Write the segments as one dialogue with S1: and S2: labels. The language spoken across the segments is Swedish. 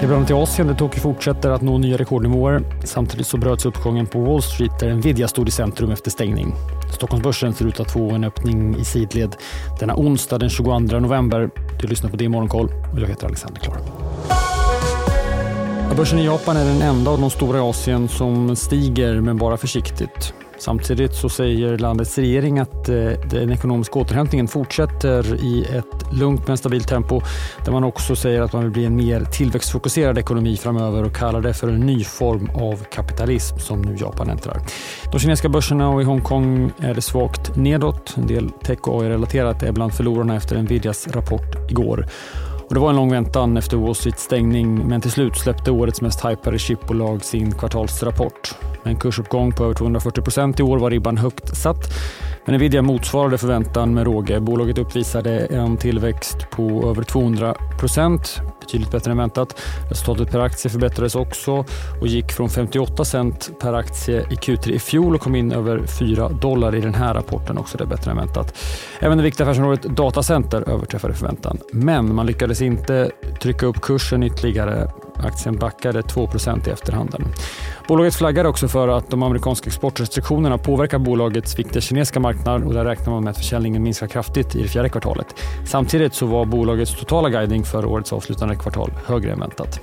S1: Leveranser i Asien, där Tokyo fortsätter att nå nya rekordnivåer. Samtidigt så bröts uppgången på Wall Street där Nvidia stod i centrum efter stängning. Stockholmsbörsen ser ut att få en öppning i sidled denna onsdag den 22 november. Du lyssnar på det Morgonkoll och jag heter Alexander Klar. Börsen i Japan är den enda av de stora i Asien som stiger, men bara försiktigt. Samtidigt så säger landets regering att eh, den ekonomiska återhämtningen fortsätter i ett lugnt men stabilt tempo där man också säger att man vill bli en mer tillväxtfokuserad ekonomi framöver och kallar det för en ny form av kapitalism som nu Japan äntrar. De kinesiska börserna och i Hongkong är det svagt nedåt. En del tech och AI-relaterat är bland förlorarna efter Nvidias rapport igår. Och det var en lång väntan efter Wall Streets stängning men till slut släppte årets mest hypade chipbolag sin kvartalsrapport. Med en kursuppgång på över 240 procent i år var ribban högt satt. Men Nvidia motsvarade förväntan med råge. Bolaget uppvisade en tillväxt på över 200 procent, betydligt bättre än väntat. Resultatet per aktie förbättrades också och gick från 58 cent per aktie i Q3 i fjol och kom in över 4 dollar i den här rapporten. Också det är bättre än väntat. Även det viktiga affärsområdet datacenter överträffade förväntan. Men man lyckades inte trycka upp kursen ytterligare. Aktien backade 2% i efterhanden. Bolaget flaggar också för att de amerikanska exportrestriktionerna påverkar bolagets viktiga kinesiska marknad och där räknar man med att försäljningen minskar kraftigt i det fjärde kvartalet. Samtidigt så var bolagets totala guidning för årets avslutande kvartal högre än väntat.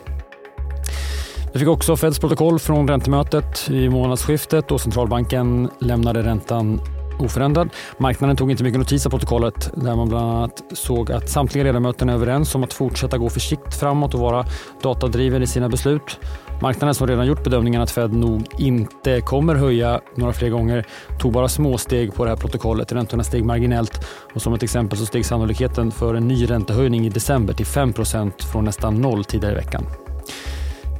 S1: Vi fick också Feds protokoll från räntemötet i månadsskiftet och centralbanken lämnade räntan oförändrad. Marknaden tog inte mycket notis av protokollet där man bland annat såg att samtliga ledamöter är överens om att fortsätta gå försiktigt framåt och vara datadriven i sina beslut. Marknaden som redan gjort bedömningen att Fed nog inte kommer höja några fler gånger tog bara små steg på det här protokollet. Räntorna steg marginellt och som ett exempel så steg sannolikheten för en ny räntehöjning i december till 5% från nästan noll tidigare i veckan.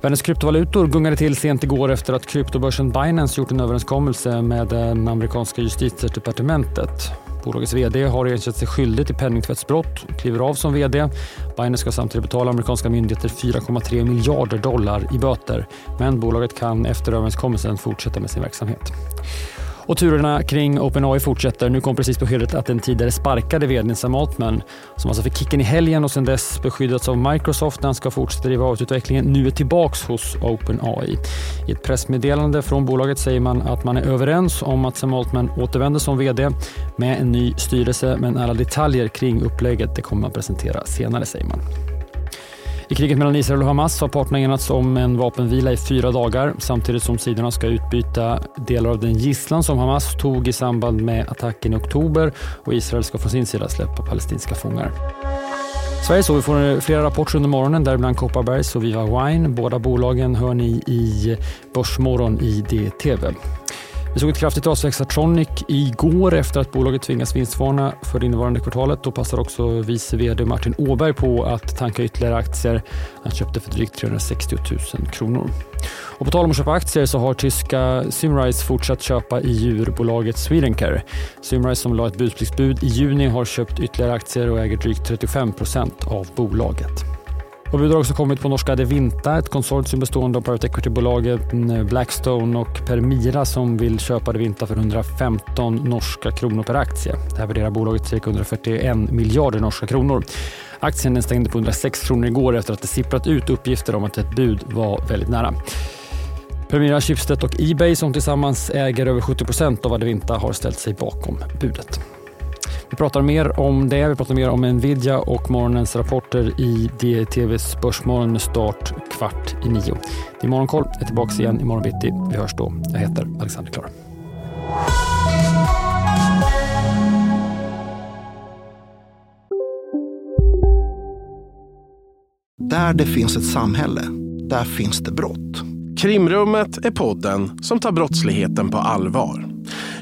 S1: Världens kryptovalutor gungade till sent igår efter att kryptobörsen Binance gjort en överenskommelse med eh, det amerikanska justitiedepartementet. Bolagets vd har erkänt sig skyldig till penningtvättsbrott och kliver av som vd. Binance ska samtidigt betala amerikanska myndigheter 4,3 miljarder dollar i böter. Men bolaget kan efter överenskommelsen fortsätta med sin verksamhet. Och turerna kring OpenAI fortsätter. Nu kom precis beskedet att den tidigare sparkade vdn Sam Altman, som alltså fick kicken i helgen och sedan dess beskyddats av Microsoft när han ska fortsätta driva AI-utvecklingen, nu är tillbaks hos OpenAI. I ett pressmeddelande från bolaget säger man att man är överens om att Sam Altman återvänder som vd med en ny styrelse, men alla detaljer kring upplägget det kommer man presentera senare, säger man. I kriget mellan Israel och Hamas har parterna enats om en vapenvila i fyra dagar samtidigt som sidorna ska utbyta delar av den gisslan som Hamas tog i samband med attacken i oktober och Israel ska från sin sida släppa palestinska fångar. Sverige så vi får flera rapporter under morgonen, däribland Kopparbergs och Viva Wine. Båda bolagen hör ni i Börsmorgon i DTV. Vi såg ett kraftigt ras för Hexatronic igår efter att bolaget tvingats vinstvarna för det innevarande kvartalet. Då passar också vice vd Martin Åberg på att tanka ytterligare aktier. Han köpte för drygt 360 000 kronor. Och på tal om att köpa aktier så har tyska Symrise fortsatt köpa i djurbolaget Swedencare. Symrise som la ett budspliktsbud i juni har köpt ytterligare aktier och äger drygt 35 procent av bolaget. Och bud har också kommit på norska Devinta, ett konsortium bestående av private equity-bolagen mm, Blackstone och Permira som vill köpa Devinta för 115 norska kronor per aktie. Det här värderar bolaget cirka 141 miljarder norska kronor. Aktien stängde på 106 kronor igår efter att det sipprat ut uppgifter om att ett bud var väldigt nära. Permira, Schibsted och Ebay som tillsammans äger över 70 procent av Adevinta har ställt sig bakom budet. Vi pratar mer om det. Vi pratar mer om Nvidia och morgonens rapporter i DTVs Börsmorgon med start kvart i nio. Det är Morgonkoll. Jag är tillbaka igen imorgon bitti. Vi hörs då. Jag heter Alexander Klar.
S2: Där det finns ett samhälle, där finns det brott.
S3: Krimrummet är podden som tar brottsligheten på allvar.